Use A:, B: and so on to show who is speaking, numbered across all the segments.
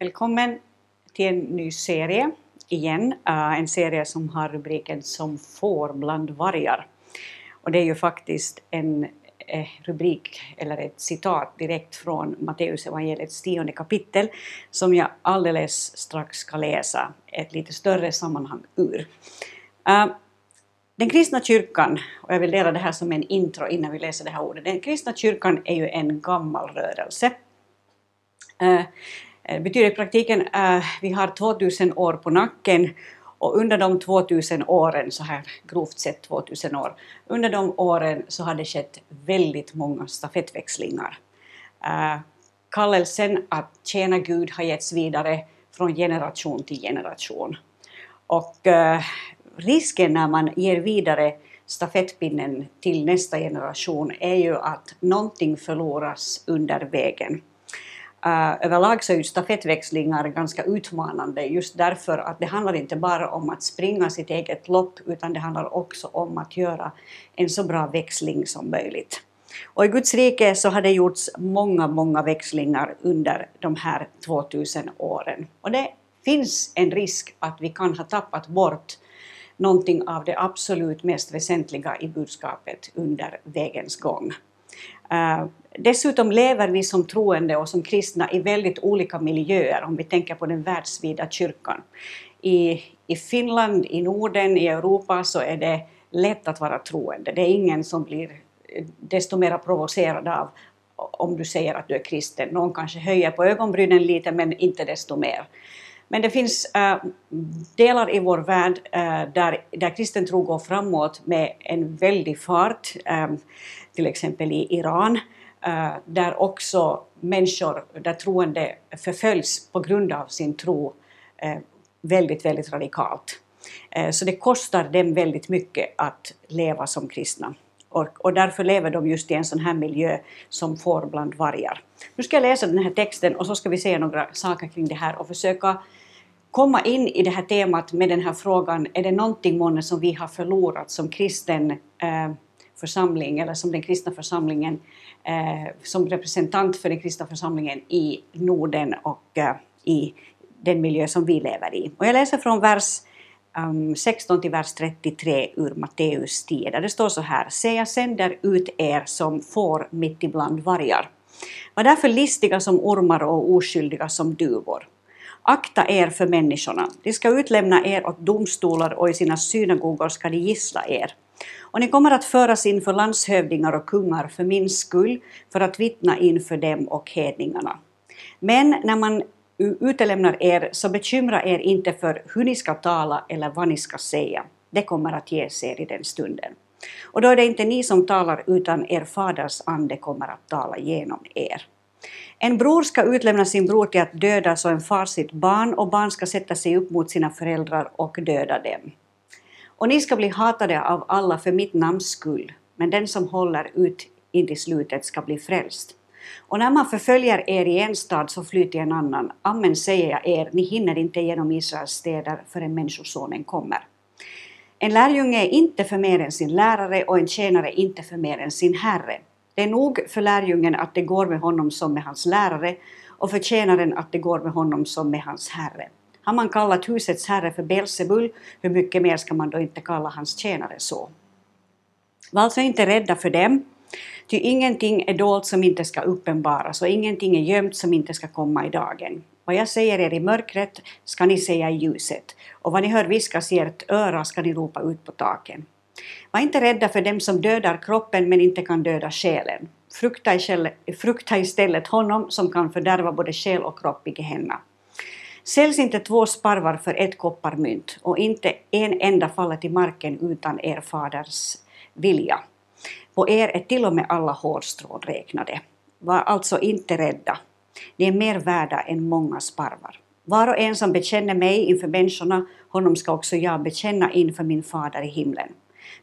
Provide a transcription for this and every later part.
A: Välkommen till en ny serie igen, eh, en serie som har rubriken Som får bland vargar. Och det är ju faktiskt en eh, rubrik eller ett citat direkt från Matteus evangeliets tionde kapitel som jag alldeles strax ska läsa ett lite större sammanhang ur. Eh, den kristna kyrkan, och jag vill dela det här som en intro innan vi läser det här ordet, den kristna kyrkan är ju en gammal rörelse. Det betyder i praktiken att uh, vi har 2000 år på nacken och under de 2000 åren, så här grovt sett 2000 år, under de åren så har det skett väldigt många stafettväxlingar. Uh, kallelsen att tjäna Gud har getts vidare från generation till generation. Och uh, risken när man ger vidare stafettpinnen till nästa generation är ju att någonting förloras under vägen. Eh, uh, överlag så är ju stafettväxlingar ganska utmanande just därför att det handlar inte bara om att springa sitt eget lopp utan det handlar också om att göra en så bra växling som möjligt. Och i Guds rike så har det gjorts många, många växlingar under de här 2000 åren. Och det finns en risk att vi kan ha tappat bort någonting av det absolut mest väsentliga i budskapet under vägens gång. Eh, dessutom lever vi som troende och som kristna i väldigt olika miljöer om vi tänker på den världsvida kyrkan. I, I Finland, i Norden, i Europa så är det lätt att vara troende. Det är ingen som blir eh, desto mer provocerad av om du säger att du är kristen. Någon kanske höjer på ögonbrynen lite men inte desto mer. Men det finns äh, delar i vår värld äh, där, där kristen tro går framåt med en väldig fart. Äh, till exempel i Iran, där också människor, där troende förföljs på grund av sin tro väldigt, väldigt radikalt. Så det kostar dem väldigt mycket att leva som kristna. Och, och, därför lever de just i en sån här miljö som får bland vargar. Nu ska jag läsa den här texten och så ska vi säga några saker kring det här och försöka komma in i det här temat med den här frågan, är det någonting månne som vi har förlorat som kristen eh, församling eller som den kristna församlingen eh, som representant för den kristna församlingen i Norden och eh, i den miljö som vi lever i. Och jag läser från vers ehm, um, 16 till vers 33 ur Matteus 10 där det står så här Se jag sänder ut er som får mitt ibland vargar. Var därför listiga som ormar och oskyldiga som duvor. Akta er för människorna. De ska utlämna er åt domstolar och i sina synagogor ska de gissla er. Och ni kommer att föras inför landshövdingar och kungar för min skull, för att vittna inför dem och hedningarna. Men när man utelämnar er, så bekymra er inte för hur ni ska tala eller vad ni ska säga. Det kommer att ges er i den stunden. Och då är det inte ni som talar, utan er faders ande kommer att tala genom er. En bror ska utlämna sin bror till att döda så en far sitt barn, och barn ska sätta sig upp mot sina föräldrar och döda dem. Och ni ska bli hatade av alla för mitt namns skull, men den som håller ut in till slutet ska bli frälst. Och när man förföljer er i en stad så fly till en annan. Amen säger jag er, ni hinner inte genom Israels städer förrän Människosonen kommer. En lärjunge är inte för mer än sin lärare och en tjänare inte för mer än sin herre. Det är nog för lärjungen att det går med honom som med hans lärare och för tjänaren att det går med honom som med hans herre. Har man kallat husets herre för Belsebul, hur mycket mer ska man då inte kalla hans tjänare så? Var alltså inte rädda för dem, ty ingenting är dolt som inte ska uppenbaras och ingenting är gömt som inte ska komma i dagen. Vad jag säger er i mörkret ska ni säga i ljuset, och vad ni hör viskas i ert öra ska ni ropa ut på taken. Var inte rädda för dem som dödar kroppen men inte kan döda själen. Frukta istället honom som kan fördärva både själ och kropp i Gehenna. Säljs inte två sparvar för ett kopparmynt och inte en enda faller till marken utan er faders vilja. På er är till och med alla hårstrån räknade. Var alltså inte rädda. Ni är mer värda än många sparvar. Var och en som bekänner mig inför människorna, honom ska också jag bekänna inför min fader i himlen.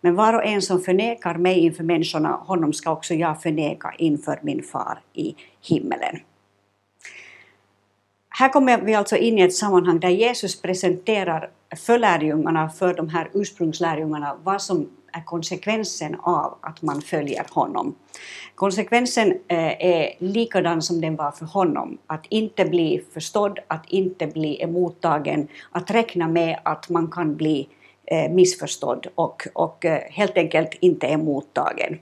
A: Men var och en som förnekar mig inför människorna, honom ska också jag förneka inför min far i himmelen. Här kommer vi alltså in i ett sammanhang där Jesus presenterar för lärjungarna, för de här ursprungslärjungarna, vad som är konsekvensen av att man följer honom. Konsekvensen eh, är likadan som den var för honom, att inte bli förstådd, att inte bli emottagen, att räkna med att man kan bli Eh, missförstådd och, och eh, helt enkelt inte emottagen.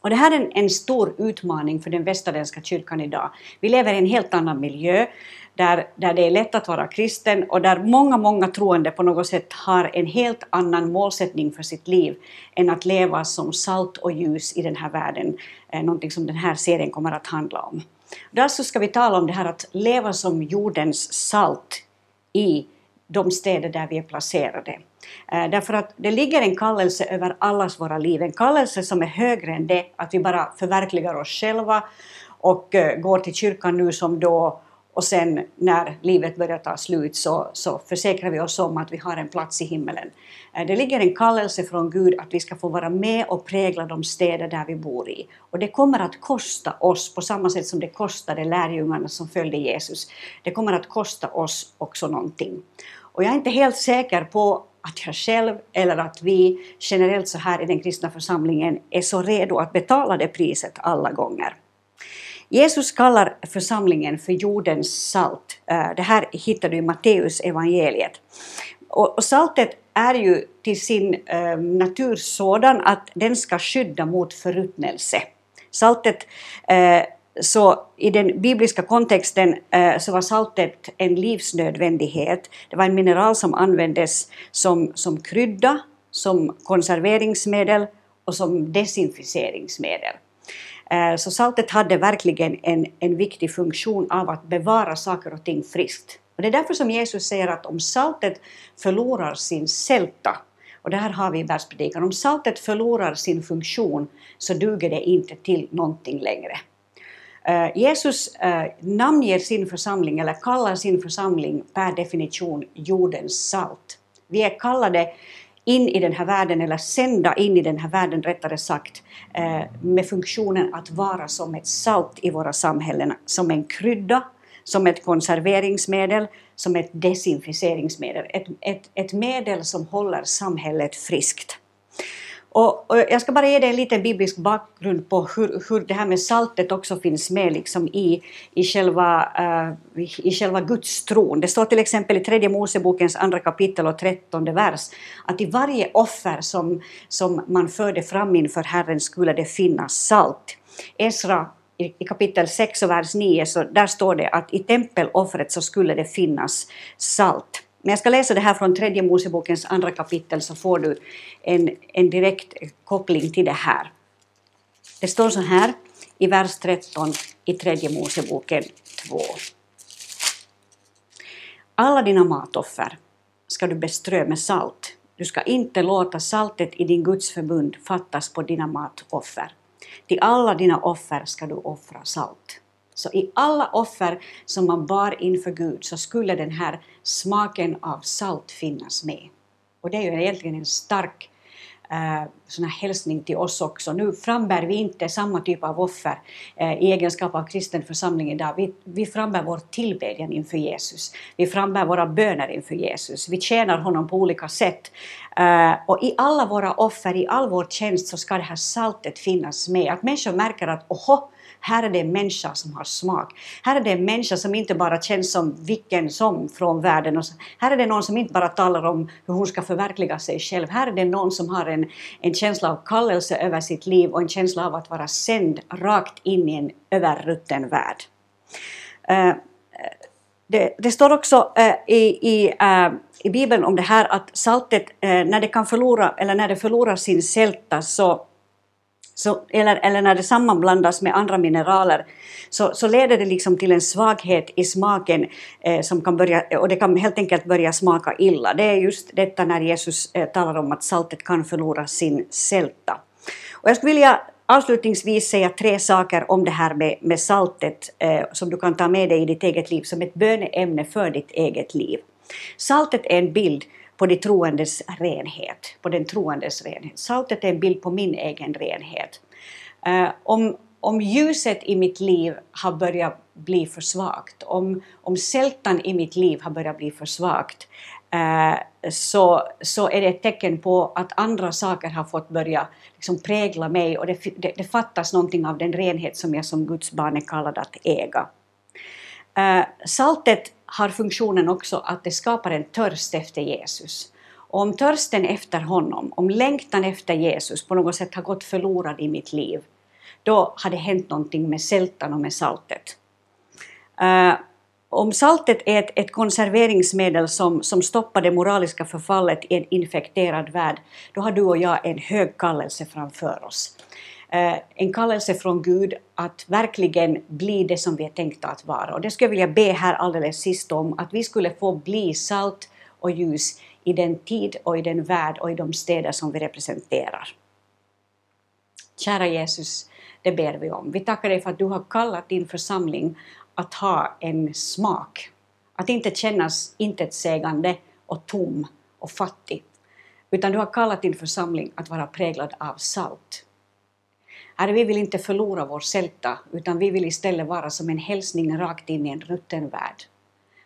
A: Och det här är en, en, stor utmaning för den västerländska kyrkan idag. Vi lever i en helt annan miljö där, där det är lätt att vara kristen och där många, många troende på något sätt har en helt annan målsättning för sitt liv än att leva som salt och ljus i den här världen, eh, någonting som den här serien kommer att handla om. Därför ska vi tala om det här att leva som jordens salt i de städer där vi är placerade. Eh, därför att det ligger en kallelse över allas våra liv, en kallelse som är högre än det att vi bara förverkligar oss själva och eh, går till kyrkan nu som då och sen när livet börjar ta slut så, så försäkrar vi oss om att vi har en plats i himmelen. Eh, det ligger en kallelse från Gud att vi ska få vara med och prägla de städer där vi bor i. Och det kommer att kosta oss på samma sätt som det kostade lärjungarna som följde Jesus. Det kommer att kosta oss också någonting. Och jag är inte helt säker på att jag själv eller att vi generellt så här i den kristna församlingen är så redo att betala det priset alla gånger. Jesus kallar församlingen för jordens salt. Eh, det här hittar du i Matteus evangeliet. Och saltet är ju till sin eh, natur sådan att den ska skydda mot förruttnelse. Saltet eh, så i den bibliska kontexten så var saltet en livsnödvändighet. Det var en mineral som användes som, som krydda, som konserveringsmedel och som desinficeringsmedel. Eh, så saltet hade verkligen en, en viktig funktion av att bevara saker och ting friskt. Och det är därför som Jesus säger att om saltet förlorar sin sälta, och det här har vi i bergspredikan, om saltet förlorar sin funktion så duger det inte till någonting längre. Eh, Jesus eh, namnger sin församling, eller kallar sin församling per definition jordens salt. Vi är kallade in i den här världen, eller sända in i den här världen rättare sagt, eh, med funktionen att vara som ett salt i våra samhällen, som en krydda, som ett konserveringsmedel, som ett desinficeringsmedel, ett, ett, ett medel som håller samhället friskt. Och, och, jag ska bara ge dig en liten biblisk bakgrund på hur, hur det här med saltet också finns med liksom i, i, själva, uh, i, själva Guds tron. Det står till exempel i tredje Mosebokens andra kapitel och trettonde vers att i varje offer som, som man förde fram inför Herren skulle det finnas salt. Esra i kapitel 6 och vers 9 så där står det att i tempeloffret så skulle det finnas salt. Men jag ska läsa det här från tredje Mosebokens andra kapitel så får du en, en direkt koppling till det här. Det står så här i vers 13 i tredje Moseboken 2. Alla dina matoffer ska du beströ med salt. Du ska inte låta saltet i din Guds förbund fattas på dina matoffer. Till alla dina offer ska du offra salt. Så i alla offer som man bar inför Gud så skulle den här smaken av salt finnas med. Och det är ju egentligen en stark eh, sån här hälsning till oss också. Nu frambär vi inte samma typ av offer eh, i egenskap av kristen församling idag. Vi, vi frambär vår tillbedjan inför Jesus. Vi frambär våra böner inför Jesus. Vi tjänar honom på olika sätt. Eh, och i alla våra offer, i all vår tjänst så ska det här saltet finnas med. Att människor märker att oho, här är det en människa som har smak. Här är det en människa som inte bara känns som vilken som från världen. Och här är det någon som inte bara talar om hur hon ska förverkliga sig själv. Här är det någon som har en, en känsla av kallelse över sitt liv och en känsla av att vara sänd rakt in i en överrutten värld. Uh, det, det, står också äh, i, i, äh, i Bibeln om det här att saltet, när det kan förlora, eller när det förlorar sin sälta så så, eller, eller när det sammanblandas med andra mineraler så, så leder det liksom till en svaghet i smaken eh, som kan börja, och det kan helt enkelt börja smaka illa. Det är just detta när Jesus eh, talar om att saltet kan förlora sin sälta. Och jag skulle vilja avslutningsvis säga tre saker om det här med, med saltet eh, som du kan ta med dig i ditt eget liv som ett böneämne för ditt eget liv. Saltet är en bild på de troendes renhet, på den troendes renhet. Saltet är en bild på min egen renhet. Uh, om, om ljuset i mitt liv har börjat bli för svagt, om, om sältan i mitt liv har börjat bli för svagt, eh, så, så är det ett tecken på att andra saker har fått börja liksom prägla mig och det, det, det fattas någonting av den renhet som jag som Guds barn är kallad att äga. Eh, saltet har funktionen också att det skapar en törst efter Jesus. Och om törsten efter honom, om längtan efter Jesus på något sätt har gått förlorad i mitt liv, då har det hänt någonting med sältan och med saltet. Uh, om saltet är ett, ett, konserveringsmedel som, som stoppar det moraliska förfallet i en infekterad värld, då har du och jag en hög kallelse framför oss. Eh, en kallelse från Gud att verkligen bli det som vi är tänkta att vara. Och det skulle jag vilja be här alldeles sist om, att vi skulle få bli salt och ljus i den tid och i den värld och i de städer som vi representerar. Kära Jesus, det ber vi om. Vi tackar dig för att du har kallat din församling att ha en smak. Att inte kännas intetsägande och tom och fattig. Utan du har kallat din församling att vara präglad av salt. Herre, vi vill inte förlora vår sälta, utan vi vill istället vara som en hälsning rakt in i en rutten värld.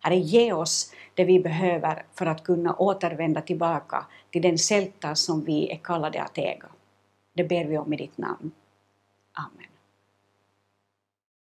A: Herre, ge oss det vi behöver för att kunna återvända tillbaka till den sälta som vi är kallade att äga. Det ber vi om i ditt namn. Amen.